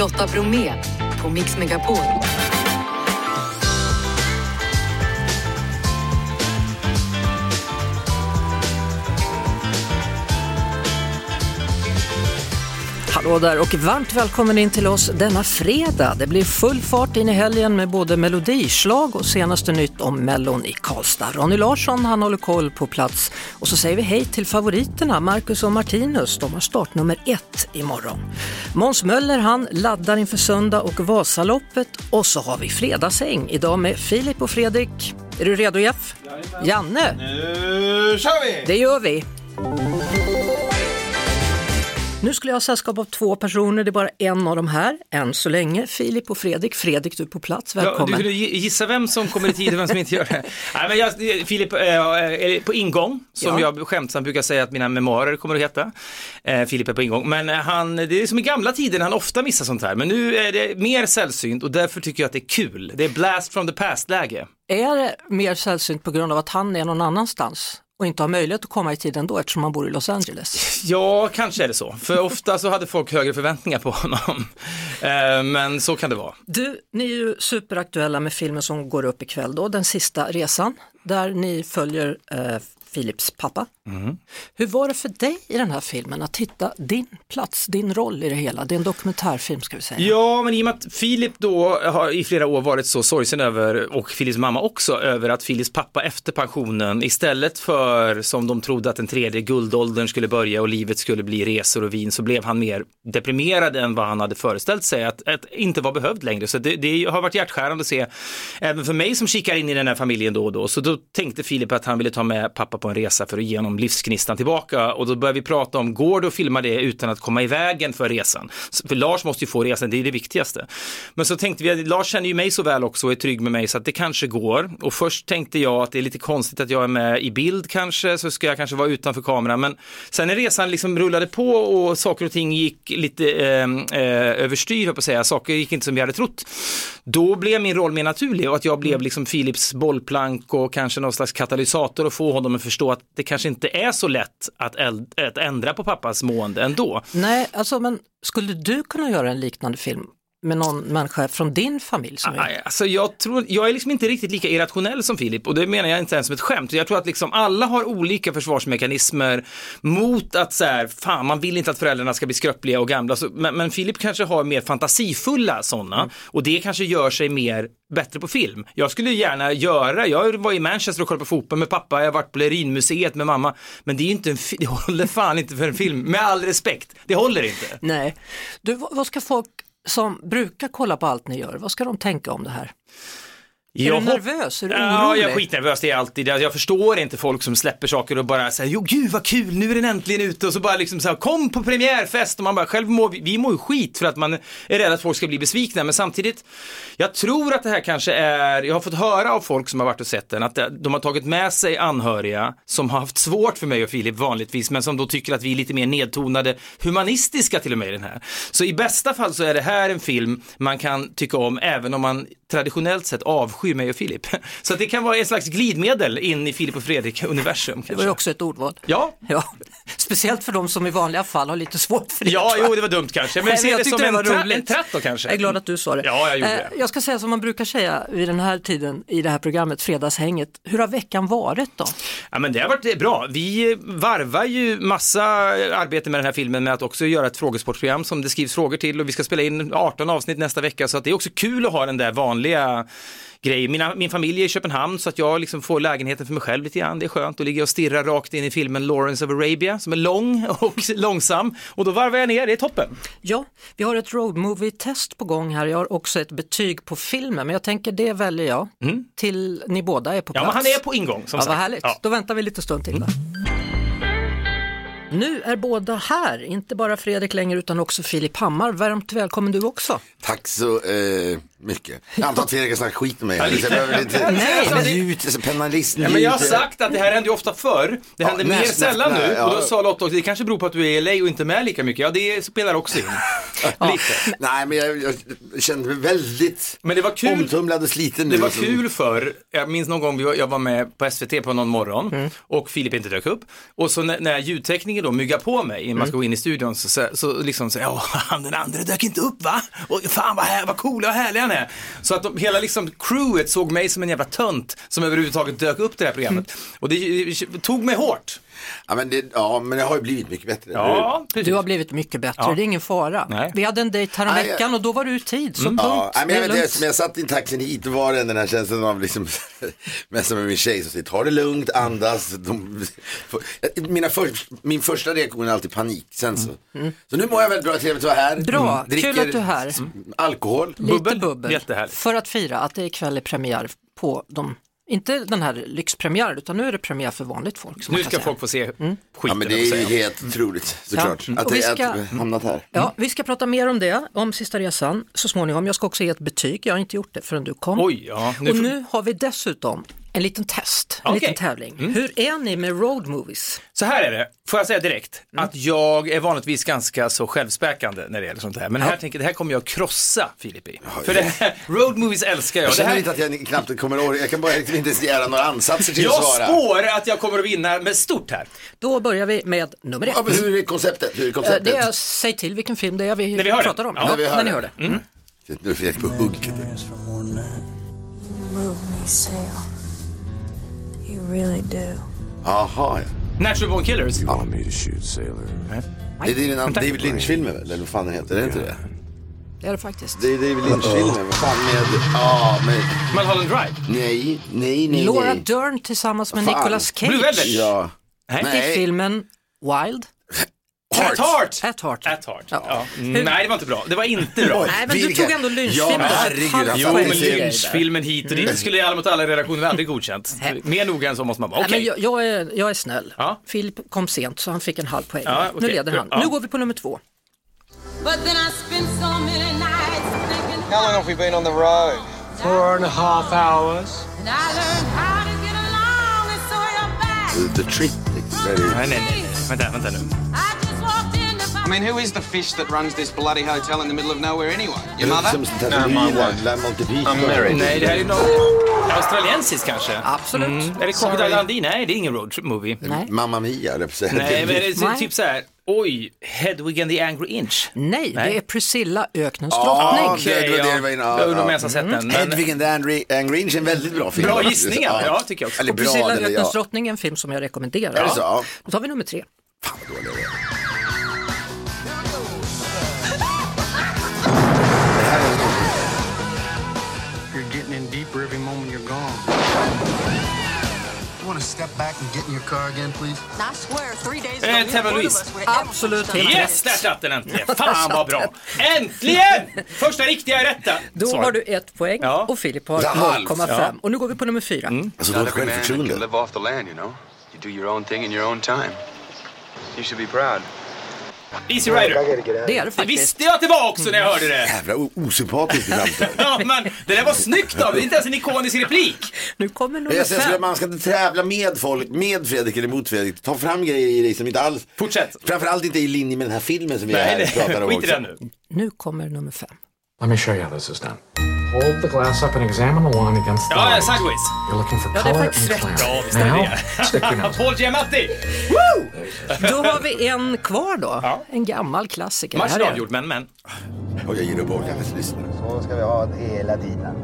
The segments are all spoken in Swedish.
Lotta Bromé på Mix Megapol. Hallå där och varmt välkommen in till oss denna fredag. Det blir full fart in i helgen med både melodislag och senaste nytt om Mellon i Karlstad. Ronny Larsson han håller koll på plats och så säger vi hej till favoriterna Marcus och Martinus. De har startnummer ett imorgon. Måns Möller han laddar inför söndag och Vasaloppet och så har vi fredagshäng idag med Filip och Fredrik. Är du redo Jeff? Janne? Nu kör vi! Det gör vi! Nu skulle jag ha sällskap av två personer, det är bara en av dem här, än så länge. Filip och Fredrik. Fredrik, du är på plats, Ja, välkommen. du skulle gi- gissa vem som kommer i tid och vem som inte gör det. Nej, men jag, Filip eh, är på ingång, som Ja. jag skämtsamt brukar säga att mina memoarer kommer att heta. Eh, Filip är på ingång, men eh, han, det är som i gamla tider han ofta missar sånt här, men nu är det mer sällsynt och därför tycker jag att det är kul. Det är blast from the past-läge. Är det mer sällsynt på grund av att han är någon annanstans och inte har möjlighet att komma i tid ändå eftersom han bor i Los Angeles? Ja, kanske är det så, för ofta så hade folk högre förväntningar på honom. Eh, men så kan det vara. Du, ni är ju superaktuella med filmen som går upp ikväll då, Den sista resan, där ni följer Filips pappa. Hur var det för dig i den här filmen att hitta din plats, din roll i det hela? Det är en dokumentärfilm ska vi säga. Ja, men i och med att Filip då har i flera år varit så sorgsen över, och Filips mamma också, över att Filips pappa efter pensionen istället för som de trodde att den tredje guldåldern skulle börja och livet skulle bli resor och vin så blev han mer deprimerad än vad han hade föreställt sig att, att inte var behövd längre. Så det, det har varit hjärtskärande att se, även för mig som kikar in i den här familjen då och då. Så då tänkte Filip att han ville ta med pappa på en resa för att ge honom livsgnistan tillbaka och då började vi prata om, går det att filma det utan att komma i vägen för resan? För Lars måste ju få resan, det är det viktigaste. Men så tänkte vi, Lars känner ju mig så väl också och är trygg med mig så att det kanske går. Och först tänkte jag att det är lite konstigt att jag är med i bild kanske, så ska jag kanske vara utanför kameran. Men sen när resan liksom rullade på och saker och ting gick lite eh, eh, överstyr, på att säga, saker gick inte som vi hade trott. Då blev min roll mer naturlig och att jag blev liksom Philips bollplank och kanske någon slags katalysator och få honom att förstå att det kanske inte är så lätt att, äld- att ändra på pappas mående ändå. Nej, alltså men skulle du kunna göra en liknande film med någon människa från din familj? Som är... Alltså jag, tror, jag är liksom inte riktigt lika irrationell som Filip och det menar jag inte ens som ett skämt. Jag tror att liksom alla har olika försvarsmekanismer mot att så här, fan man vill inte att föräldrarna ska bli skröpliga och gamla. Så, men, men Filip kanske har mer fantasifulla sådana och det kanske gör sig mer bättre på film. Jag skulle gärna göra, jag var i Manchester och kollade på fotboll med pappa, jag har varit på Lerinmuseet med mamma, men det är inte en, det håller fan inte för en film, med all respekt, det håller inte. Nej. Du, vad ska folk som brukar kolla på allt ni gör, vad ska de tänka om det här? Är Jag du hopp- nervös? Är du Ja, orolig? jag är skitnervös, det är alltid. Jag förstår inte folk som släpper saker och bara säger, jo gud vad kul, nu är den äntligen ute och så bara liksom så här, kom på premiärfest och man bara, själv mår vi, vi mår ju skit för att man är rädd att folk ska bli besvikna, men samtidigt, jag tror att det här kanske är, jag har fått höra av folk som har varit och sett den, att de har tagit med sig anhöriga som har haft svårt för mig och Filip vanligtvis, men som då tycker att vi är lite mer nedtonade, humanistiska till och med i den här. Så i bästa fall så är det här en film man kan tycka om, även om man traditionellt sett avskyr mig och Filip. Så att det kan vara en slags glidmedel in i Filip och Fredrik-universum. Det var ju också ett ordval. Ja, Ja, speciellt för de som i vanliga fall har lite svårt för det. ja, jo, det var dumt kanske. Men Nej, jag ser det som det en, tra- en tratt då kanske. Jag är glad att du sa det. Ja, jag gjorde Eh, det. Jag ska säga som man brukar säga vid den här tiden i det här programmet, Fredagshänget. Hur har veckan varit då? Ja, men det har varit bra. Vi varvar ju massa arbete med den här filmen med att också göra ett frågesportprogram som det skrivs frågor till och vi ska spela in 18 avsnitt nästa vecka så att det är också kul att ha den där vanliga grejen. Mina, min familj är i Köpenhamn så att jag liksom får lägenheten för mig själv lite grann. Det är skönt att ligga och stirra rakt in i filmen Lawrence of Arabia som är lång och långsam och då varvar jag ner, det är toppen. Ja, vi har ett road movie-test på gång här. Jag har också ett betyg på filmen, men jag tänker det väljer jag till ni båda är på Ja, plats. men han är på ingång som Ja, sagt. vad härligt. Ja. Då väntar vi lite stund till. Då. Nu är båda här, inte bara Fredrik längre utan också Filip Hammar. Varmt välkommen du också. Tack så eh, mycket. Jag antar att Fredrik har snackat skit med mig. Ja, jag behöver lite Nej, men det- njut, alltså, penalist, Ja, men jag har njut. sagt att det här händer ju ofta förr. Det händer mer näst- sällan näst- nu. ja. Och då sa Lotta också, det kanske beror på att du är i LA och inte med lika mycket. Ja, det spelar också in. Lite. Nej, men jag, jag kände mig väldigt Men det var kul. omtumlad och sliten nu. Det var alltså. kul för jag minns någon gång jag var med på SVT på någon morgon och Filip inte dök upp. Och så när, när ljudtekniker Mange då myggar på mig innan man ska gå in i studion så, så, så liksom säger ja, han den andra dök inte upp va? Och fan vad, här, vad cool och härlig han är. Så att de, hela liksom crewet såg mig som en jävla tönt som överhuvudtaget dök upp det här programmet. Och det, det tog mig hårt. Ja men, det, ja men det har ju blivit mycket bättre. Ja, precis. Du har blivit mycket bättre, Ja. det är ingen fara. Nej. Vi hade en dejt häromveckan och då var du i tid, så Mm. punkt. Ja, men jag, vet, jag, som jag satt i taxin hit och var det den här känslan av liksom, mest med min tjej som säger ta det lugnt, andas. De, mina för, min första reaktion är alltid panik. Sen så. så nu mår jag väldigt bra, trevligt att vara här. Mm. Bra, Dricker kul att du är här. alkohol. Lite Bubbel, bubbel. För att fira att det ikväll är premiär på de, inte den här lyxpremiären, utan nu är det premiär för vanligt folk. Nu ska folk få se skiten. Ja men det är helt otroligt såklart. Ja. Att, det, ska- vi hamnat här. Ja, vi ska prata mer om det, om sista resan så småningom. Jag ska också ge ett betyg, jag har inte gjort det förrän du kom. Oj, ja. Nu och nu har vi dessutom en liten test, en Okej. liten tävling. Hur är ni med road movies? Så här är det, får jag säga direkt, Mm. att jag är vanligtvis ganska så självspäkande när det gäller sånt här. Men här tänker, det här kommer jag krossa Filip i. För det här, road movies älskar jag. Jag Det känner här, inte att jag knappt kommer ihåg, jag kan bara liksom inte ens göra några ansatser till att jag svara. spår att jag kommer att vinna med stort här. Då börjar vi med nummer ett. Ja, men hur är konceptet? Hur är Eh, konceptet? Det är, säg till vilken film det är vi När vi hör det. pratar om. Ja, när vi hör när ni det. hör det. Mm. Nu är Fredrik på hugg. You really do. Jaha, ja. Natural Born Killers. want me to shoot Sailor? Det är din annan David Lynch-filmen väl? Eller vad fan den heter? Är det inte det? Det är det faktiskt. Det är David Lynch-filmen. Vad fan med... Ja, men... Mulholland Drive. Nej, nej, nej, Laura nej. Dern tillsammans med Fan. Nicolas Blue Cage Velvet. Ja. Nej. i filmen Wild At Heart. at Heart. At Heart. Ja. Ja. Mm, Nej, det var inte bra. Det var inte bra. Nej, men du Vilken- tog ändå Ja, Lynch-filmen. ett herregud, han Jo, men. Lynch-filmen hit och dit skulle Alla mot alla-redaktionen aldrig godkänt. Mer noga än så måste man vara. Nej, Okej. men jag, jag, är, jag är snäll. Ja. Filip kom sent så han fick en halv poäng. Ja, Nu okej. leder han. Ja. Nu går vi på nummer två. But then I spent so many nights thinking How long have we been on the road? Four and a half hours. and I learned how to get along and so you're back. The Trick. Det är det. Nej, nej, nej. Vänta, vänta nu. I mean, who is the fish that runs this bloody hotel in the middle of nowhere anyway? Your mother? Som. I'm married. Nej, det här är något australiensiskt kanske. Absolut. Mm. Är det. Crocodile Dundee? Nej, det är ingen roadtrip movie. Nej. Mamma Mia, säga. Nej, men är det Nej. typ så här, oj, Hedwig and the Angry Inch. Nej, Nej. det är Priscilla, öknens Ja, drottning. det- det var det ja. det var inne- Jag ja, undrar om ja. jag ens har sett den. Men... Hedvig and the Angry, Angry Inch är en väldigt bra film. Bra gissningar, ja, tycker jag också. Eller Och bra, Priscilla, öknens ja. drottning är en film som jag rekommenderar. Är det så? Ja. Då tar vi nummer tre. Fan vad dålig jag är. Step back and get in your car again, please? I swear, three days Eh, Thelma Louise. Absolut Yes, där satt den äntligen. Fan vad bra. Äntligen! Första riktiga rätta. Då Svar. har du ett poäng Ja. och Filip har Ja, halvt. 0,5. Och nu går vi på nummer fyra. Alltså Not dåligt självförtroende. live off the land, you know. You do your own thing in your own time. You should be proud. Easy Rider. Det är det Det faktiskt. visste jag att det var också när jag hörde det. Jävla osympatiskt i framtiden. Ja, men det där var snyggt av dig. inte ens en ikonisk replik. Nu kommer nummer Jag säger, fem. man ska inte tävla med folk, med Fredrik eller mot Fredrik. Ta fram grejer i dig som inte alls, Fortsätt. framförallt inte i linje med den här filmen som vi är Nej, här och nej, pratar om skit i den nu. Nu kommer nummer fem. Let me show you how this is done. Hold the glass up and examine the wine against the Ja, light. sideways. You're looking for Ja, det är color faktiskt and rätt. clarity. Ja, visst är now, stick your nose. Paul Giamatti. Då har vi en kvar då. Ja. En gammal klassiker. Här Matchen är avgjord, men, men. Och jag ger upp, orkar inte lyssna. Så ska vi ha det hela tiden.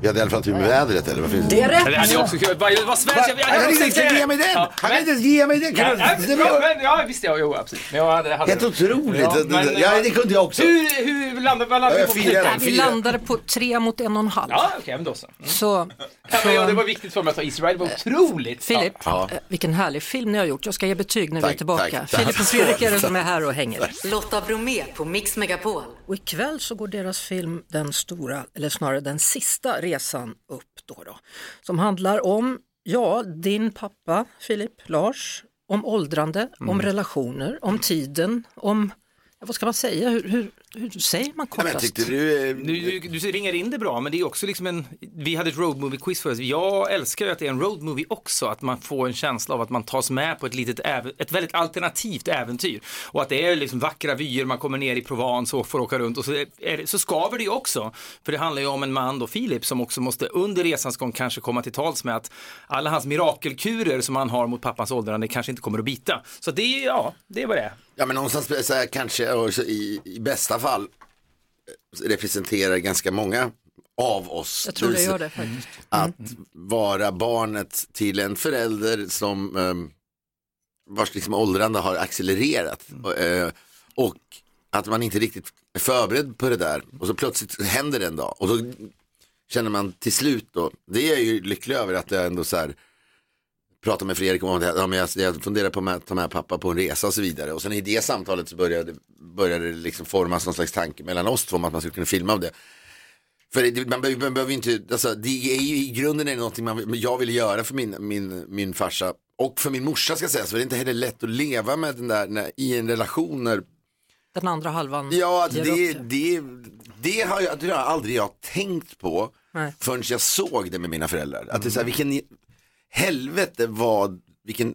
Vi hade i alla fall tur med vädret eller vad finns Det är rätt. Det hade jag också kunnat. Vad vad svensk jag Han kan inte ens ge mig den! Ja, Han kan men- inte ens ge mig den! Kan Ja, du- det ja, var men, ja, visst ja, jo, absolut. Men jag hade, hade Helt otroligt! Ja, Det- men, det- Ja, det kunde jag också. Hur, hur landade, vad landade Ja, vi på? Nej, vi Fyra. landade på tre mot en och en halv. Ja, okej, men då så. Så, Ja, men, ja, det var viktigt för mig att ta Ride, det var otroligt. Filip, Ja. eh, vilken härlig film ni har gjort. Jag ska ge betyg när vi är tillbaka. tack, Filip och Fredrik är det som är här och hänger. Lotta Bromé på Mix Megapol. Och ikväll så går deras film Den stora, eller snarare den sista resan upp då, då. Som handlar om, ja, din pappa Filip, Lars, om åldrande, om relationer, om tiden, om, vad ska man säga, hur, hur hur säger man Nej, kortast? tyckte du, eh, Du, du, du ringer in det bra, men det är också liksom en, vi hade ett road movie quiz förut. Jag älskar ju att det är en road movie också, att man får en känsla av att man tas med på ett litet, ett väldigt alternativt äventyr. Och att det är liksom vackra vyer, man kommer ner i Provence och får åka runt och så, är så skaver det ju också. För det handlar ju om en man då, Filip, som också måste under resans gång kanske komma till tals med att alla hans mirakelkurer som han har mot pappans åldrande kanske inte kommer att bita. Så det är, ja, det är vad det är. Ja men någonstans så här, kanske i, i bästa fall eh, representerar ganska många av oss. Jag tror det gör det faktiskt. Att vara barnet till en förälder som um, vars liksom åldrande har accelererat. Och, eh, och att man inte riktigt är förberedd på det där. Och så plötsligt händer det en dag. Och så känner man till slut då, det är jag ju lycklig över att jag ändå så här pratar med Fredrik om att ja, men jag, jag funderar på att ta med pappa på en resa och så vidare. Och sen i det samtalet så började, började det liksom formas någon slags tanke mellan oss två om att man skulle kunna filma av det. För det, man, behöver, man behöver inte, alltså, det är ju i grunden är det någonting man, jag ville göra för min, min, min farsa och för min morsa ska jag säga, så det är inte heller lätt att leva med den där när, i en relation när Den andra halvan Ja, alltså, det, sig. det, det, har jag, det har aldrig jag tänkt på Nej. förrän jag såg det med mina föräldrar. Att det är så här, vilken helvete vad, vilken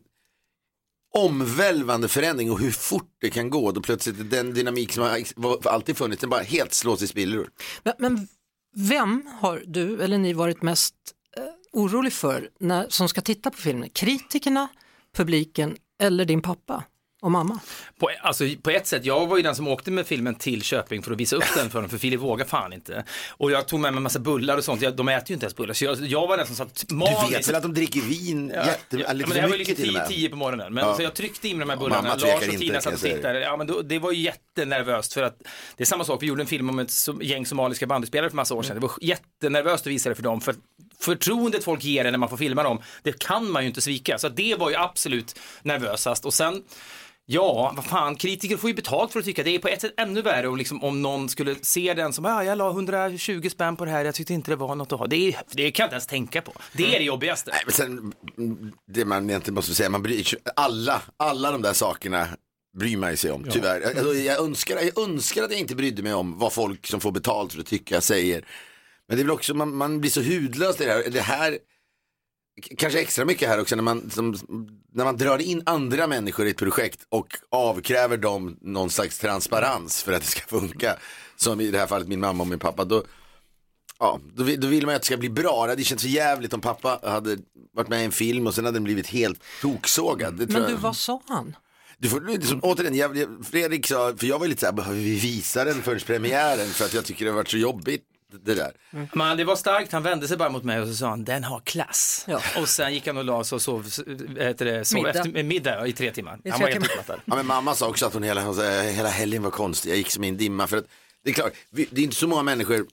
omvälvande förändring och hur fort det kan gå då plötsligt den dynamik som har alltid funnits, den bara helt slås i spillror. Men, men vem har du eller ni varit mest eh, orolig för när, som ska titta på filmen? Kritikerna, publiken eller din pappa och mamma? På, alltså, på ett sätt, jag var ju den som åkte med filmen till Köping för att visa upp den för dem, för Filip vågar fan inte. Och jag tog med mig en massa bullar och sånt, jag, de äter ju inte ens bullar, så jag, jag var den som satt Du maniskt. vet väl att de dricker vin jätte, Ja, lite men det här var ju lite till och tio, med. tio på morgonen. Men Ja. så jag tryckte in med de här bullarna. tvekar Lars och inte, Tina satt och tittade. Ja, men då, det var ju jättenervöst för att det är samma sak, vi gjorde en film om ett gäng somaliska bandyspelare för massa år sedan. Det var jättenervöst att visa det för dem. För förtroendet folk ger en när man får filma dem, det kan man ju inte svika. Så det var ju absolut nervösast. Och sen Ja, vad fan, kritiker får ju betalt för att tycka. Det är på ett sätt ännu värre och liksom, om någon skulle se den som, ja, jag la 120 spänn på det här, jag tyckte inte det var något att ha. Det, är, det kan jag inte ens tänka på. Det är det jobbigaste. Nej, men sen, det man egentligen måste säga, man bryr sig, alla, alla de där sakerna bryr man sig om, tyvärr. Jag, alltså, jag, önskar, jag önskar att jag inte brydde mig om vad folk som får betalt för att tycka säger. Men det är väl också, man, man blir så hudlös i det här. Det här Kanske extra mycket här också när man, som, när man drar in andra människor i ett projekt och avkräver dem någon slags transparens för att det ska funka. Som i det här fallet min mamma och min pappa. Då, Ja, då då vill man ju att det ska bli bra. Det hade känts så jävligt om pappa hade varit med i en film och sen hade den blivit helt toksågad. Det Men du, jag. vad sa han? Du får, liksom, återigen, jag, Fredrik sa, för jag var lite så här, behöver vi visa den förrän premiären? För att jag tycker det har varit så jobbigt det där. Men det var starkt, han vände sig bara mot mig och så sa han, den har klass. Ja. Och sen gick han och la sig och sov, heter det, sov Middag. efter, middag i tre timmar. I han tre var helt utmattad. Ja, men mamma sa också att hon hela, hela helgen var konstig, jag gick som i en dimma. För att, det är klart, vi, det är inte så många människor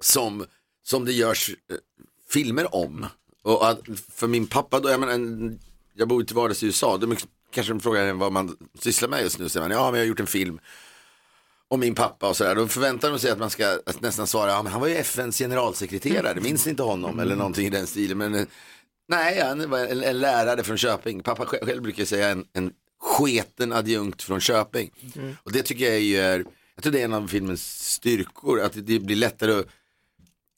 som, som det görs eh, filmer om. Och att, för min pappa, då, jag, menar, en, jag bor till vardags i USA, då kanske de frågar vad man sysslar med just nu. Säger man, ja men jag har gjort en film om min pappa och sådär. Då förväntar de sig att man ska att nästan svara, ja men han var ju FNs generalsekreterare, minns ni inte honom? Eller någonting i den stilen. Men eh, nej, han var en, en lärare från Köping. Pappa själv, brukar säga en, en sketen adjunkt från Köping. Och det tycker jag är, jag tror det är en av filmens styrkor, att det blir lättare att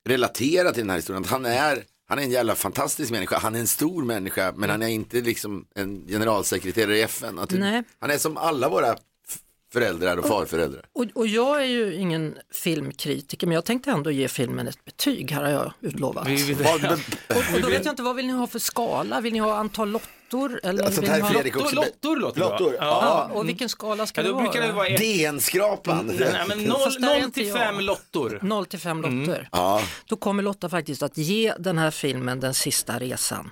relatera till den här historien. Att han är, han är en jävla fantastisk människa, han är en stor människa, men han är inte liksom en generalsekreterare i FN. Han är som alla våra föräldrar och farföräldrar. Och, och jag är ju ingen filmkritiker men jag tänkte ändå ge filmen ett betyg, här har jag utlovat. Vi, vi, Vad- men- Och, och då vet jag inte, vad vill ni ha för skala? Vill ni ha antal lottor? Eller Alltså, vill det ni ha... Fredrik Lottor, också. lottor låter bra. Lottor, Ja. Ja, och vilken skala ska Ja, det då vara? brukar det vara ett, DN-skrapan. nej, men noll, Fast där är noll inte till jag. fem lottor. 0 till 5 lotter. Ja, Då kommer Lotta faktiskt att ge den här filmen Den sista resan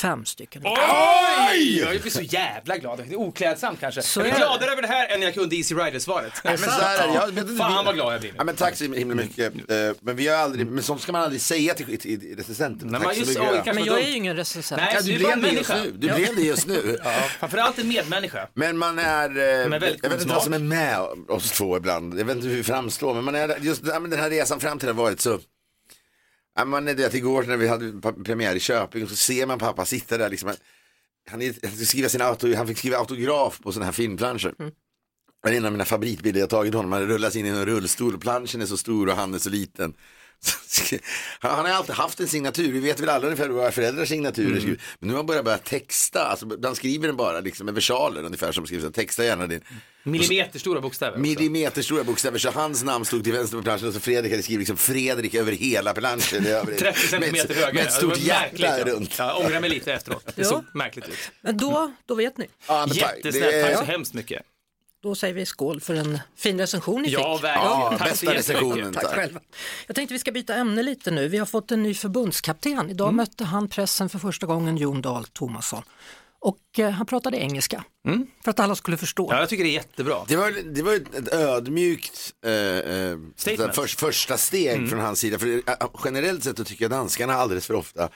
fem stycken. Oj! Jag blir så jävla glad. Det är oklädsamt kanske. Så jag är det. gladare över det här än jag kunde Easy Rider-svaret. men så här är det. Jag vet inte, Fan vi- vad glad jag blir. Ja, men tack så himla mycket. Eh, Men vi har aldrig, men sånt ska man aldrig säga till, till recensenten. Nej, Tack men så just- mycket. oj, Men jag är ju ingen recensent. Nej, du blev det just nu. Du blev det just nu. Ja, framförallt en medmänniska. Men man är, eh, jag väldigt vet inte vad som är med oss två ibland. Jag vet inte hur vi framstår, men man är, just den här resan fram till har varit så. Man att igår när vi hade premiär i Köping så ser man pappa sitta där liksom. Han, han, skriva sin auto, han fick skriva autograf på sådana här filmplanscher. Det är en av mina favoritbilder jag tagit honom. Han rullas in i en rullstol. Planschen är så stor och han är så liten. Han har alltid haft en signatur, vi vet väl alla ungefär våra föräldrars signaturer skriver. Men nu har han börjat börja texta, alltså, han skriver den bara liksom med versaler ungefär som skrivs. Texta gärna din. Millimeterstora bokstäver. också. Millimeterstora bokstäver, så hans namn stod till vänster på planschen och så Fredrik hade skrivit liksom Fredrik över hela planschen. Det är över- 30 centimeter högre. Med ett stort hjärta ja. runt. Ja, Jag ångrar mig lite efteråt. Det Ja. såg märkligt ut. Men då, då vet ni. Ja. Jättesnällt, Det är- tack så hemskt mycket. Då säger vi skål för en fin recension ni Ja, fick. verkligen. Ja, så bästa recensionen. Tack Tack. själva. Jag tänkte vi ska byta ämne lite nu. Vi har fått en ny förbundskapten. Idag mötte han pressen för första gången, Jon Dahl Tomasson. Och eh, han pratade engelska för att alla skulle förstå. Ja, jag tycker det är jättebra. Det var, det var ett, ödmjukt eh, eh, Statement. för, första steg från hans sida. För eh, generellt sett så tycker jag danskarna alldeles för ofta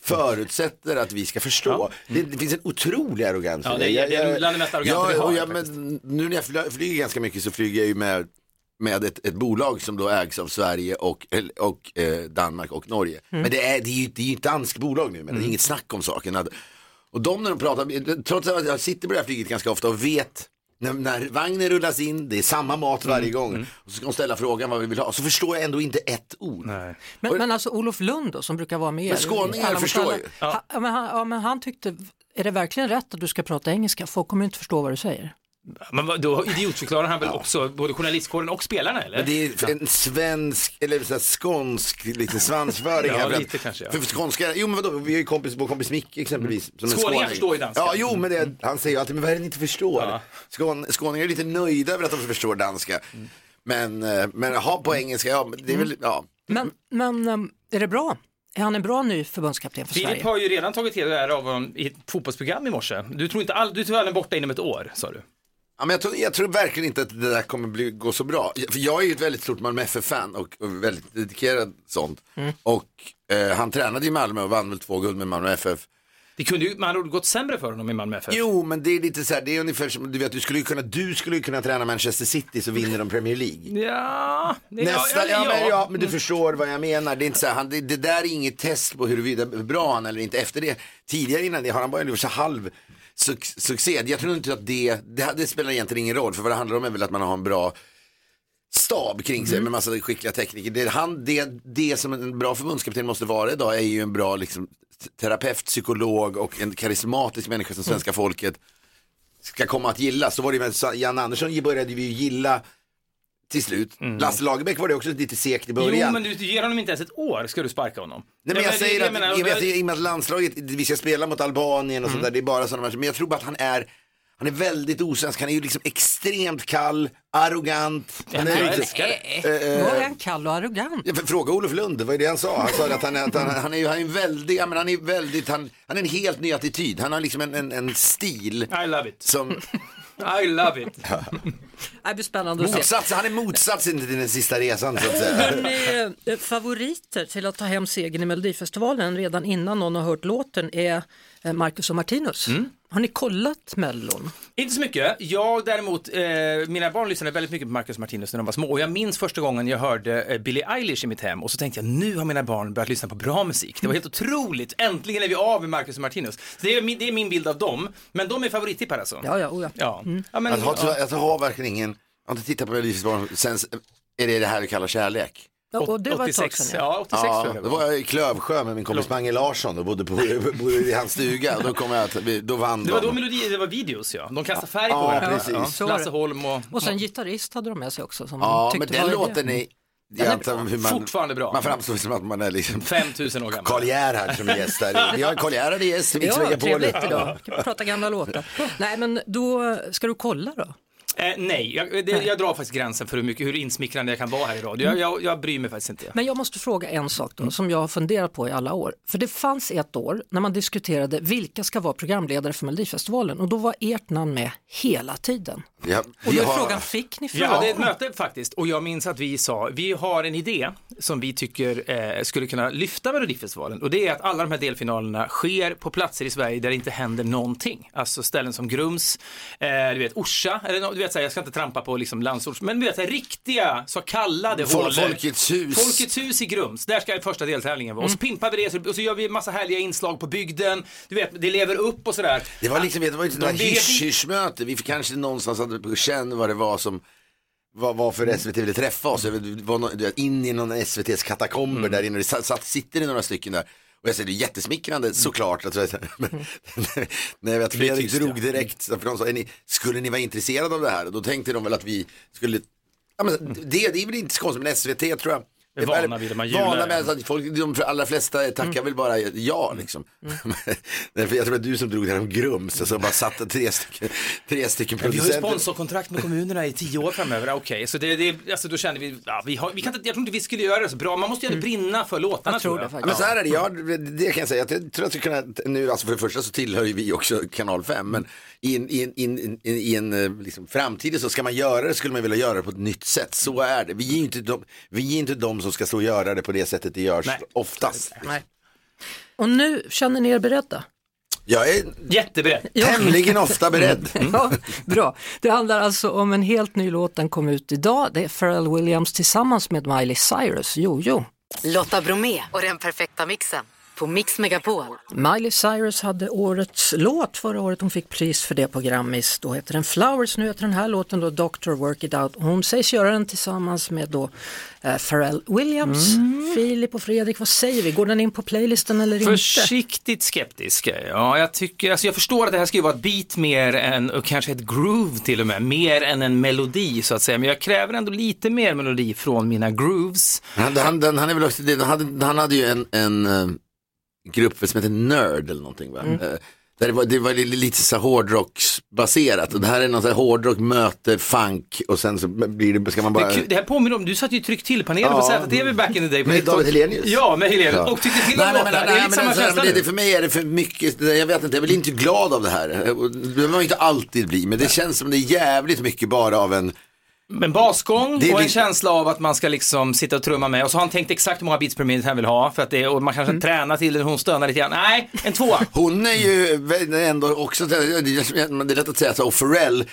förutsätter att vi ska förstå. Det, det finns en otrolig arrogans. Ja, det är- det är bland det mest arroganta ja, vi har, jag, faktiskt. men, Nu när jag fly- flyger ganska mycket så flyger jag ju med med ett, ett bolag som då ägs av Sverige och, och eh, Danmark och Norge. Men det är, det är ju det är ju ett danskt bolag nu, men det är inget snack om saken. Att- Och de när de pratar, trots att jag sitter på det här flyget ganska ofta och vet när, när vagnen rullas in, det är samma mat varje gång. Och så ska de ställa frågan vad vi vill ha, så förstår jag ändå inte ett ord. Nej. Men, men alltså Olof Lund då, som brukar vara med. Men skåningar förstår ju. Ja, men han, ja, men han tyckte, är det verkligen rätt att du ska prata engelska? Folk kommer inte förstå vad du säger. Men då idiotförklarar han väl också både journalistkåren och spelarna eller? Men det är en svensk, eller så här skånsk liksom svansföring. Ja, här, för att- lite kanske, ja. För, för skånska, jo men vadå, vi har ju kompis, vår kompis Micke exempelvis. Som Skåningar skåning. förstår ju danska. Ja, jo men det, han säger ju alltid, men vad är det ni inte förstår? Ja. Skån, skåningar är lite nöjda över att de förstår danska. Men, eh, men ha på engelska, ja, men det är väl, ja. Men, men äm, är det bra? Är han en bra ny förbundskapten för Filip Sverige? har ju redan tagit till det här av honom i ett fotbollsprogram i morse. Du tror inte all, du tror han är borta inom ett år, sa du? Ja, men jag, tror, jag tror verkligen inte att det där kommer bli, gå så bra. För jag är ju ett väldigt stort Malmö FF-fan och, och väldigt dedikerad sånt. Och eh, han tränade i Malmö och vann väl två guld med Malmö FF. Det kunde ju med andra ord gått sämre för honom i Malmö FF. Jo, men det är lite så här, det är ungefär som, du vet, du skulle ju kunna, du skulle ju kunna träna Manchester City så vinner de Premier League. Ja, det, Nästa, ja, men, ja, men du Mm. förstår vad jag menar. Det, är inte så här, han, det, det där är inget test på huruvida hur bra han eller inte. Efter det, tidigare innan det har han bara gjort så halv suc- succé. Jag tror inte att det, det, det spelar egentligen ingen roll. För vad det handlar om är väl att man har en bra stab kring sig med massa skickliga tekniker. Det, han, det, det som en bra förbundskapten måste vara idag är ju en bra liksom, terapeut, psykolog och en karismatisk människa som svenska folket ska komma att gilla. Så var det med Jan Andersson började vi ju gilla till slut. Lasse Lagerbäck var det också lite sekt i början. Jo, men du, ger honom inte ens ett år, ska du sparka honom? Nej, men jag det- säger det- att, menar- med att, i och med att landslaget, vi ska spela mot Albanien och sånt där, det är bara sådana matcher. Men jag tror bara att han är, han är väldigt osvensk, han är ju liksom extremt kall, arrogant. Han jag är liksom, det. Var är han kall och arrogant? Ja, Fråga Olof Lund, vad är det han sa? Han sa att han, är- att han, han är ju han är en väldig, ja, men han är väldigt, han, han är en helt ny attityd. Han har liksom en, en, en stil I love it. som, I love it. Det blir spännande att se. motsats, han är motsatsen till den sista resan så att säga. Hörrni, eh, favoriter till att ta hem segern i Melodifestivalen redan innan någon har hört låten är eh, Marcus och Martinus. Har ni kollat Mellon? Inte så mycket. Jag däremot, eh, mina barn lyssnade väldigt mycket på Marcus Martinus när de var små och jag minns första gången jag hörde eh, Billie Eilish i mitt hem och så tänkte jag nu har mina barn börjat lyssna på bra musik. Det var helt otroligt. Äntligen är vi av med Marcus och Martinus. Så det, är min, det är min bild av dem. Men de är favorittippare alltså. Ja, ja, oh ja. Ja. ja men, Jag har, jag har verkligen ingen, jag har inte tittat på Melodifestivalen sen, är det det här vi kallar kärlek? Ja, och det var ett tag 86, sedan. Ja. ja, 86 tror Ja, då var. jag i Klövsjö med min kompis Mange Larsson och bodde, på, bodde i hans stuga. Då kom jag att, vi- då vann Det var de. då melodi, det var videos ja. De kastade färg på Ja, precis. Det. Lasse Holm och... Och sen gitarrist hade de med sig också. Som Ja, men den låten är, är jag antar bra. hur man, Fortfarande bra. Man framstår som att man är liksom 5000 år gammal. Karl Gerhard som är gäst här. Vi har Karl Gerhard i gäst i Mix Ja, trevligt idag. Kan vi prata gamla låtar. Nej, men då ska du kolla då. Eh, nej, jag, det, jag drar faktiskt gränsen för hur, mycket, hur insmickrande jag kan vara här i radio. Jag, jag, jag bryr mig faktiskt inte. Men jag måste fråga en sak då, som jag har funderat på i alla år. För det fanns ett år när man diskuterade vilka ska vara programledare för Melodifestivalen och då var ert namn med hela tiden. Ja, Och då är har- frågan, fick ni Vi frågan? hade ett möte faktiskt och jag minns att vi sa, vi har en idé som vi tycker eh, skulle kunna lyfta Melodifestivalen och det är att alla de här delfinalerna sker på platser i Sverige där det inte händer någonting. Alltså ställen som Grums, eh, du vet Orsa, eller du vet, så här, jag ska inte trampa på liksom landsorts, men du vet, så här, riktiga så kallade Fol- hålor. Folkets hus. Folkets hus i Grums, där ska första deltävlingen vara. Och så pimpar vi det och så gör vi massa härliga inslag på bygden. Du vet, det lever upp och sådär. Det var liksom, det var inte några vet- hysch-hysch-möte. Vi kanske någonstans hade på känn vad det var som vad, vad för SVT ville träffa oss. Vet, var vet, in i någon SVTs katakomber där inne. Det satt, satt, sitter det några stycken där. Och jag säger det är jättesmickrande såklart. Att, men, när jag vet, Fredrik tyst, drog direkt, så för de sa, ni, skulle ni vara intresserade av det här? Och då tänkte de väl att vi skulle Ja, men det, det är väl inte så konstigt, men SVT tror jag. Är vana vid det, man gillar Vana det. med att folk, de allra flesta tackar väl bara ja liksom. För jag tror att du som drog det här om Grums och så bara satte tre stycken, tre stycken vi har ju sponsorkontrakt med kommunerna i tio år framöver, okej, så det, det, alltså då kände vi, ja, vi, har, vi kan inte, jag tror inte vi skulle göra det så bra, man måste ju ändå brinna för låtarna Jag tror jag. det Ja, men så här är det, jag, det kan jag säga, jag tror att vi kunna, nu, alltså för det första så tillhör ju vi också kanal 5, men i en, i en, i en, i en eh, liksom, framtid så ska man göra det skulle man vilja göra det på ett nytt sätt, så är det. Vi är ju inte de, vi är inte de som ska stå och göra det på det sättet det görs Nej. oftast. Nej. Och nu känner ni er beredda? Jag är Jätteberedd. tämligen ofta beredd. Ja, bra. Det handlar alltså om en helt ny låt, den kom ut idag. Det är Pharrell Williams tillsammans med Miley Cyrus, Jojo. Lotta Bromé och den perfekta mixen på Mix Megapol. Miley Cyrus hade årets låt förra året, hon fick pris för det på Grammis. Då heter den Flowers, nu heter den här låten då Dr. Work It Out. Hon sägs göra den tillsammans med då eh, Pharrell Williams. Filip och Fredrik, vad säger vi? Går den in på playlisten eller inte? Försiktigt skeptisk. Ja, jag tycker, alltså jag förstår att det här ska ju vara ett beat mer än, och kanske ett groove till och med, mer än en melodi så att säga. Men jag kräver ändå lite mer melodi från mina grooves. Han, han, den, han, är väl också, det- han, hade, han hade ju en, en eh, grupp som heter Nerd eller någonting va? Mm. Eh, där det var, det var li- lite så hårdrocksbaserat och det här är någon så här hårdrock möter funk och sen så blir det, ska man bara... Det, det här påminner om, du satt ju i tryck till-panelen Ja. på ZTV back in the day. Med 90-talet. David Hellenius. Ja, med Helenius. Ja. Och tyckte till Nej, låtar. men, Det är lite men samma känsla det, för mig är det för mycket, jag vet inte, jag vill inte glad av det här. Det behöver man ju inte alltid bli, men det känns som det är jävligt mycket bara av en, Men basgång och en känsla av att man ska liksom sitta och trumma med och så har han tänkt exakt hur många beats per minute han vill ha för att det, och man kanske tränar till det, hon stönar lite grann. Nej, en tvåa. hon är ju ändå också, det är lätt att säga så, och Pharrell,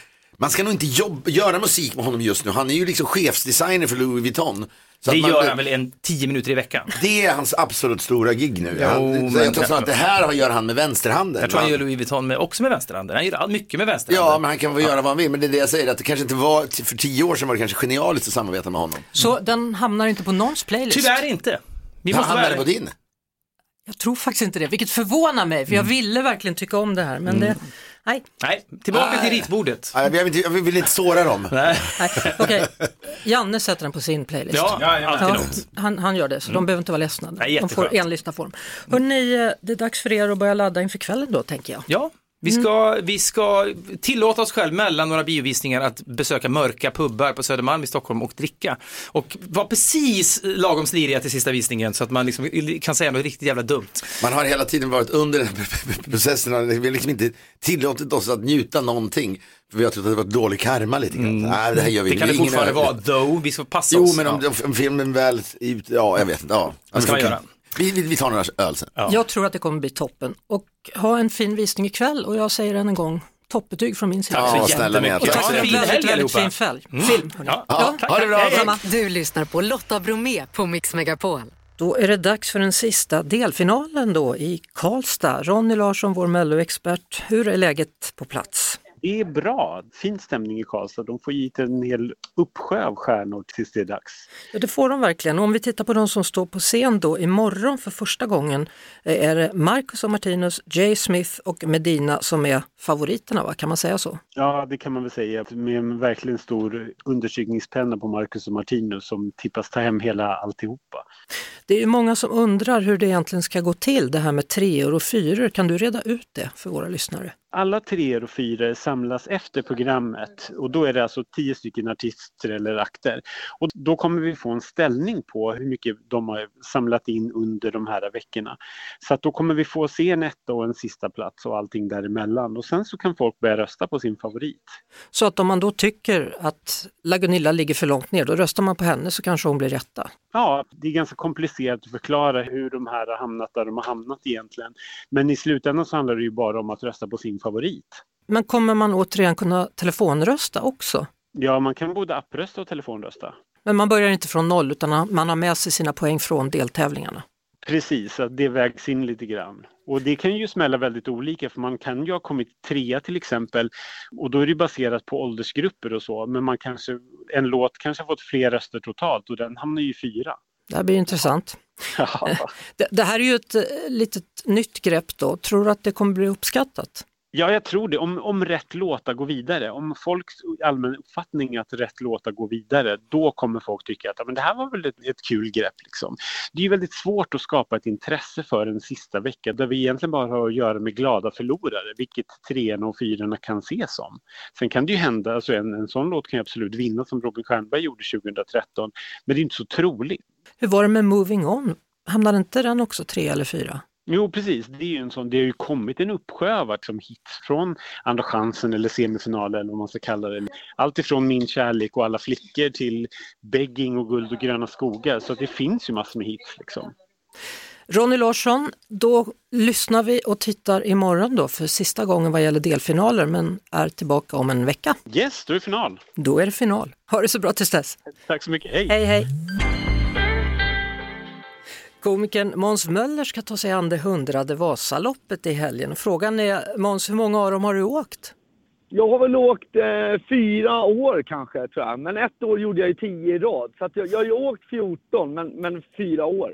man ska nog inte jobba, göra musik med honom just nu, han är ju liksom chefsdesigner för Louis Vuitton. Så Det man- gör han väl en tio minuter i veckan. Det är hans absolut stora gig nu. Jo, han, men- så jag tror att det här gör han med vänsterhanden. Jag tror han gör Louis Vuitton med, också med vänsterhanden. Han gör mycket med vänsterhanden. Ja, men han kan väl göra vad han vill. Men det är det jag säger, att det kanske inte var, för tio år sedan var det kanske genialiskt att samarbeta med honom. Så den hamnar inte på någons playlist? Tyvärr inte. Vi måste vara hamnade på din. Jag tror faktiskt inte det, vilket förvånar mig, för jag ville verkligen tycka om det här, men det, nej, Nej, tillbaka till ritbordet. Nej, Jag vill, inte, jag vill inte såra dem. Nej. nej. okej. Janne sätter den på sin playlist. Ja, alltid Ja, något. han, han gör det, så de behöver inte vara ledsna. Nej, de får jätteskönt. enlyssnarform. Hörrni, det är dags för er att börja ladda inför kvällen då, tänker jag. Ja, vi ska, vi ska tillåta oss själv mellan några biovisningar att besöka mörka pubbar på Södermalm i Stockholm och dricka. Och vara precis lagom sliriga till sista visningen så att man liksom kan säga något riktigt jävla dumt. Man har hela tiden varit under den här processen vi har liksom inte tillåtit oss att njuta någonting. För vi har trott att det var dålig karma lite grann. Nej, det här gör vi Mm. Det kan det fortfarande vara, though. Vi ska passa Jo, oss. men om, Ja. om filmen väl, ut, ja jag vet inte. Ja. Vad ska man göra? Vi, vi, vi tar några öl sen. Jag tror att det kommer bli toppen. Och ha en fin visning ikväll och jag säger än en gång, toppbetyg från min sida. Ja, så snälla jättemycket. Och tack Ja, för en väldigt, väldigt allihopa. fin fälg. film. hörni. Ja, Ja. tack, ha det tack. bra. Hej. Du lyssnar på Lotta Bromé på Mix Megapol. Då är det dags för den sista delfinalen då i Karlstad. Ronny Larsson, vår melloexpert, hur är läget på plats? Det är bra. Fin stämning i Karlstad. De får hit en hel uppsjö av stjärnor tills det är dags. Ja, det får de verkligen. Och om vi tittar på de som står på scen då imorgon för första gången eh, är det Marcus och Martinus, Jay Smith och Medina som är favoriterna, va? kan man säga så? Ja, det kan man väl säga. Med en verkligen stor understrykningspenna på Marcus och Martinus som tippas ta hem hela alltihopa. Det är många som undrar hur det egentligen ska gå till, det här med treor och fyror. Kan du reda ut det för våra lyssnare? Alla treor och fyror samlas efter programmet och då är det alltså tio stycken artister eller akter. Och då kommer vi få en ställning på hur mycket de har samlat in under de här veckorna. Så att då kommer vi få se en etta och en sista plats och allting däremellan och sen så kan folk börja rösta på sin favorit. Så att om man då tycker att Lagunilla ligger för långt ner, då röstar man på henne så kanske hon blir rätta. Ja, det är ganska komplicerat att förklara hur de här har hamnat där de har hamnat egentligen. Men i slutändan så handlar det ju bara om att rösta på sin favorit. Men kommer man återigen kunna telefonrösta också? Ja, man kan både apprösta och telefonrösta. Men man börjar inte från noll utan man har med sig sina poäng från deltävlingarna. Precis, att det vägs in lite grann. Och det kan ju smälla väldigt olika för man kan ju ha kommit trea till exempel och då är det baserat på åldersgrupper och så men man kanske, en låt kanske har fått fler röster totalt och den hamnar ju fyra. Det här blir intressant. Ja. Det, det, här är ju ett litet nytt grepp då. Tror du att det kommer bli uppskattat? Ja, jag tror det. Om, om rätt låtar går vidare, om folks allmän uppfattning att rätt låtar går vidare, då kommer folk tycka att men det här var väl ett, ett kul grepp. Liksom. Det är väldigt svårt att skapa ett intresse för en sista vecka där vi egentligen bara har att göra med glada förlorare, vilket treorna och fyrorna kan ses som. Sen kan det ju hända, alltså en, en sån låt kan ju absolut vinna som Robin Stjernberg gjorde 2013, men det är inte så troligt. Hur var det med Moving On? Hamnade inte den också tre eller fyra? Jo precis, det, är ju en sån, det har ju kommit en uppsjö av liksom hits från Andra chansen eller semifinalen eller vad man ska kalla det. Allt ifrån Min kärlek och Alla flickor till Begging och Guld och gröna skogar. Så det finns ju massor med hits. Liksom. Ronny Larsson, då lyssnar vi och tittar imorgon då för sista gången vad gäller delfinaler men är tillbaka om en vecka. Yes, då är det final. Då är det final. Ha det så bra tills dess. Tack så mycket, hej! Hej hej! Komikern Måns Möller ska ta sig an det hundrade Vasaloppet i helgen. Frågan är, Måns, hur många av dem har du åkt? Jag har väl åkt eh, fyra år kanske, tror jag. Men ett år gjorde jag ju tio i rad. Så jag, jag har ju åkt 14, men, men fyra år.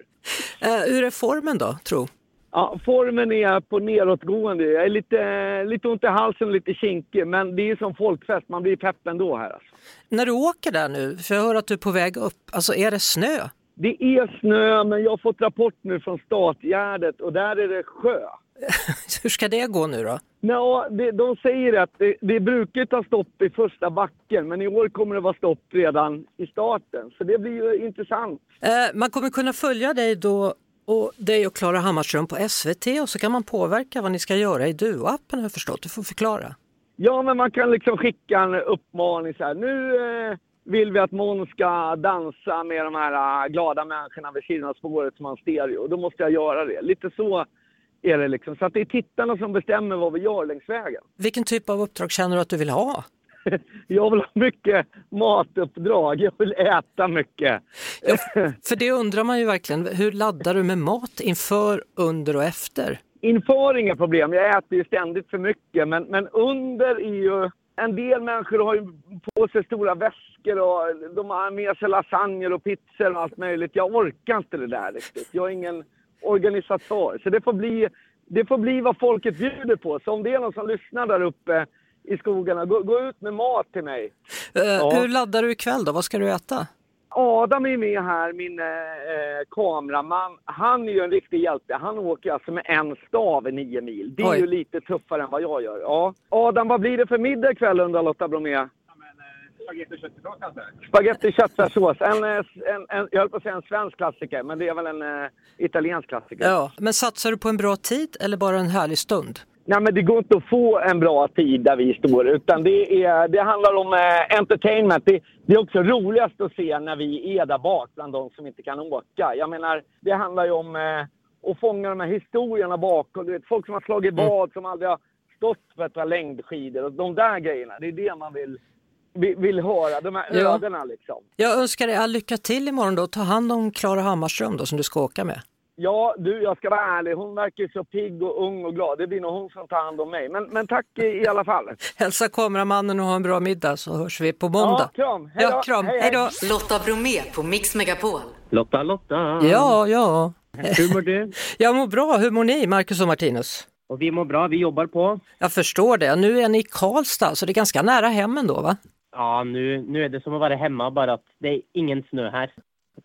Eh, hur är formen då, tro? Ja, formen är på nedåtgående. Jag är lite, lite ont i halsen och lite kinkig, men det är som folkfest. Man blir pepp ändå här. Alltså. När du åker där nu, för jag hör att du är på väg upp, alltså är det snö? Det är snö, men jag har fått rapport nu från Statgärdet och där är det sjö. Hur ska det gå nu då? Ja, det, de säger att det, det brukar ta stopp i första backen, men i år kommer det vara stopp redan i starten. Så det blir ju intressant. Eh, man kommer kunna följa dig då och dig och Klara Hammarström på SVT och så kan man påverka vad ni ska göra i Duo-appen har jag förstått. Du får förklara. Ja, men man kan liksom skicka en uppmaning så här. Nu eh, vill vi att Måns ska dansa med de här äh, glada människorna vid sidan av spåret som har en stereo. Då måste jag göra det. Lite så är det liksom. Så att det är tittarna som bestämmer vad vi gör längs vägen. Vilken typ av uppdrag känner du att du vill ha? jag vill ha mycket matuppdrag. Jag vill äta mycket. ja, för det undrar man ju verkligen. Hur laddar du med mat inför, under och efter? Inför inga problem. Jag äter ju ständigt för mycket. Men, men under är ju en del människor har ju på sig stora väskor och de har med sig lasagner och pizzor och allt möjligt. Jag orkar inte det där riktigt. Jag är ingen organisatör. Så det får bli, det får bli vad folket bjuder på. Så om det är någon som lyssnar där uppe i skogarna, gå, gå ut med mat till mig. Uh, ja. Hur laddar du ikväll då? Vad ska du äta? Adam är med här, min eh, kameraman. Han är ju en riktig hjälte. Han åker alltså med en stav i nio mil. Det är Oj. ju lite tuffare än vad jag gör. Ja. Adam, vad blir det för middag ikväll undrar Lotta Bromé? Ja, eh, Spagetti köttfärssås kanske? Spagetti köttfärssås. En, eh, en, en, jag höll på att säga en svensk klassiker, men det är väl en uh, italiensk klassiker. Ja, men satsar du på en bra tid eller bara en härlig stund? Nej, men det går inte att få en bra tid där vi står, utan det, är, det handlar om eh, entertainment. Det, det, är också roligast att se när vi är där bak bland de som inte kan åka. Jag menar, det handlar ju om eh, att fånga de här historierna bakom. Du vet, folk som har slagit mm. vad, som aldrig har stått för ett par längdskidor och de där grejerna. Det är det man vill, vill, höra, de här ja. ödena liksom. Jag önskar dig all lycka till imorgon då. Ta hand om Klara Hammarström då som du ska åka med. Ja, du, jag ska vara ärlig. Hon verkar så pigg och ung och glad. Det blir nog hon som tar hand om mig. Men, men tack i, i alla fall. Hälsa kameramannen och ha en bra middag så hörs vi på måndag. Ja, kram. Hej då. Ja, kram. Hej, hej. då. Lotta Bromé på Mix Megapol. Lotta, Lotta. Ja, ja. Hur mår du? Jag mår bra. Hur mår ni, Marcus och Martinus? Och vi mår bra. Vi jobbar på. Jag förstår det. Nu är ni i Karlstad, så det är ganska nära hemmen då, va? Ja, nu, nu är det som att vara hemma, bara att det är ingen snö här.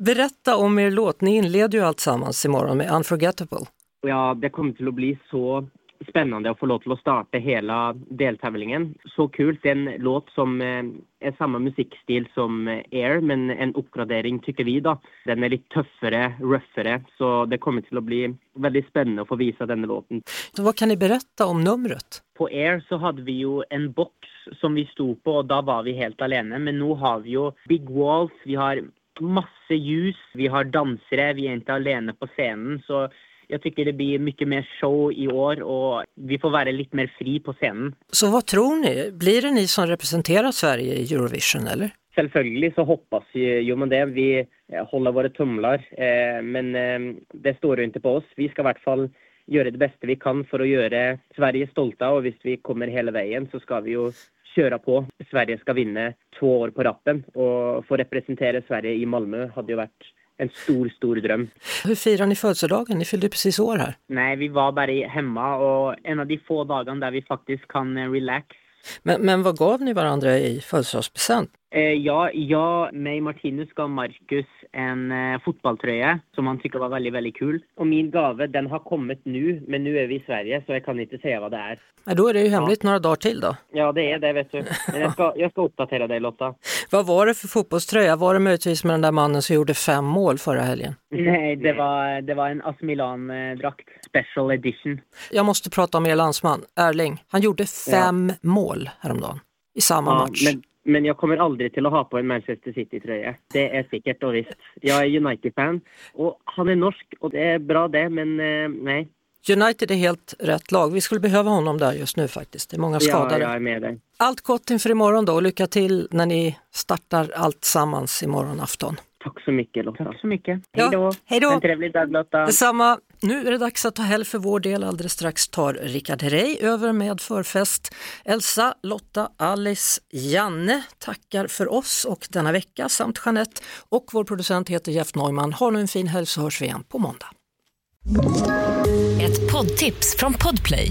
Berätta om er låt, ni inleder ju alltsammans imorgon med Unforgettable. Ja, det kommer till att bli så spännande att få lov till att starta hela deltävlingen. Så kul, det är en låt som eh, är samma musikstil som eh, Air, men en uppgradering tycker vi då. Den är lite tuffare, roughare, så det kommer till att bli väldigt spännande att få visa den låten. Så vad kan ni berätta om numret? På Air så hade vi ju en box som vi stod på och då var vi helt alene, men nu har vi ju big walls, vi har masse ljus. Vi har dansere, vi er ikke alene på scenen. Så Jag tycker det blir mycket mer show i år och vi får vara lite mer fri på scenen. Så vad tror ni? Blir det ni som representerar Sverige i Eurovision eller? Selvfølgelig så hoppas vi jo med det. Vi eh, holder våre tumler. Eh, men eh, det står ikke på oss. Vi skal i hvert fall gjøre det beste vi kan for å gjøre Sverige stolte. Og hvis vi kommer hele veien, så skal vi jo kjøre på. Sverige skal vinne to år på rappen. Og få representere Sverige i Malmö hadde jo vært en stor, stor dröm. Hur firar ni födelsedagen? Ni fyllde precis år här. Nej, vi var bara hemma och en av de få dagarna där vi faktiskt kan eh, relax. Men, men vad gav ni varandra i födelsedagspresent? Eh, ja, jag, mig, Martinus gav Marcus en eh, fotbolltröja som han tycker var väldigt, väldigt kul. Och min gave, den har kommit nu, men nu är vi i Sverige så jag kan inte säga vad det är. Ja, då är det ju hemligt några dagar till då. Ja, det är det vet du. Men jag ska, jag ska uppdatera dig Lotta. Vad var det för fotbollströja? Var det möjligtvis med den där mannen som gjorde fem mål förra helgen? Nej, det var, det var en AS Milan-drakt. Special edition. Jag måste prata om er landsman, Erling. Han gjorde fem mål häromdagen i samma Ja, match. men, men jag kommer aldrig till att ha på en Manchester City-tröja. Det är säkert och visst. Jag är United-fan och han är norsk och det är bra det, men eh, nej. United är helt rätt lag. Vi skulle behöva honom där just nu faktiskt. Det är många Ja, skadade. jag är med dig. Allt gott inför imorgon då och lycka till när ni startar allt sammans imorgon afton. Tack så mycket Lotta. Tack så mycket. Ja, Hej då. hej då. En trevlig dag Lotta. Detsamma. Nu är det dags att ta helg för vår del. Alldeles strax tar Rickard Herrey över med förfest. Elsa, Lotta, Alice, Janne tackar för oss och denna vecka samt Jeanette och vår producent heter Jeff Neumann. Ha nu en fin helg så hörs vi igen på måndag. Ett poddtips från Podplay.